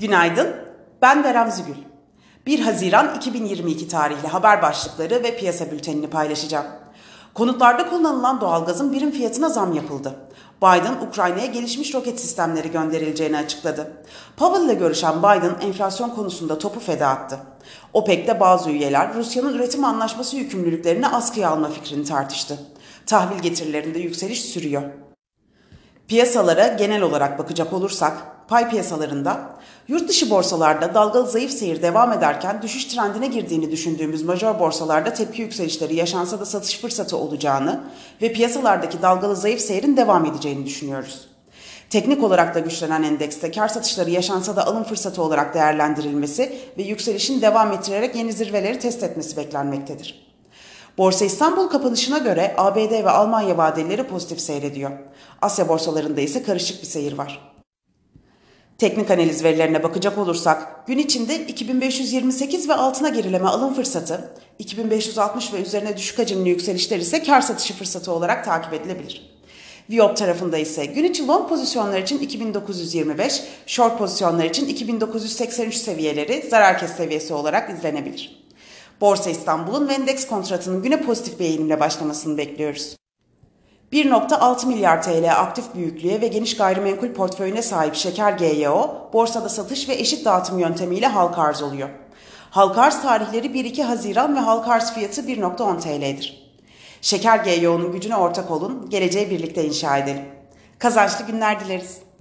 Günaydın, ben Berem Zügül. 1 Haziran 2022 tarihli haber başlıkları ve piyasa bültenini paylaşacağım. Konutlarda kullanılan doğalgazın birim fiyatına zam yapıldı. Biden, Ukrayna'ya gelişmiş roket sistemleri gönderileceğini açıkladı. Powell ile görüşen Biden, enflasyon konusunda topu feda attı. OPEC'te bazı üyeler Rusya'nın üretim anlaşması yükümlülüklerini askıya alma fikrini tartıştı. Tahvil getirilerinde yükseliş sürüyor. Piyasalara genel olarak bakacak olursak, pay piyasalarında yurt dışı borsalarda dalgalı zayıf seyir devam ederken düşüş trendine girdiğini düşündüğümüz major borsalarda tepki yükselişleri yaşansa da satış fırsatı olacağını ve piyasalardaki dalgalı zayıf seyirin devam edeceğini düşünüyoruz. Teknik olarak da güçlenen endekste kar satışları yaşansa da alım fırsatı olarak değerlendirilmesi ve yükselişin devam ettirerek yeni zirveleri test etmesi beklenmektedir. Borsa İstanbul kapanışına göre ABD ve Almanya vadeleri pozitif seyrediyor. Asya borsalarında ise karışık bir seyir var. Teknik analiz verilerine bakacak olursak gün içinde 2528 ve altına gerileme alım fırsatı, 2560 ve üzerine düşük hacimli yükselişler ise kar satışı fırsatı olarak takip edilebilir. Viyop tarafında ise gün içi long pozisyonlar için 2925, short pozisyonlar için 2983 seviyeleri zarar kes seviyesi olarak izlenebilir. Borsa İstanbul'un ve endeks kontratının güne pozitif bir eğilimle başlamasını bekliyoruz. 1.6 milyar TL aktif büyüklüğe ve geniş gayrimenkul portföyüne sahip Şeker GYO, borsada satış ve eşit dağıtım yöntemiyle halka arz oluyor. Halka arz tarihleri 1-2 Haziran ve halka arz fiyatı 1.10 TL'dir. Şeker GYO'nun gücüne ortak olun, geleceği birlikte inşa edelim. Kazançlı günler dileriz.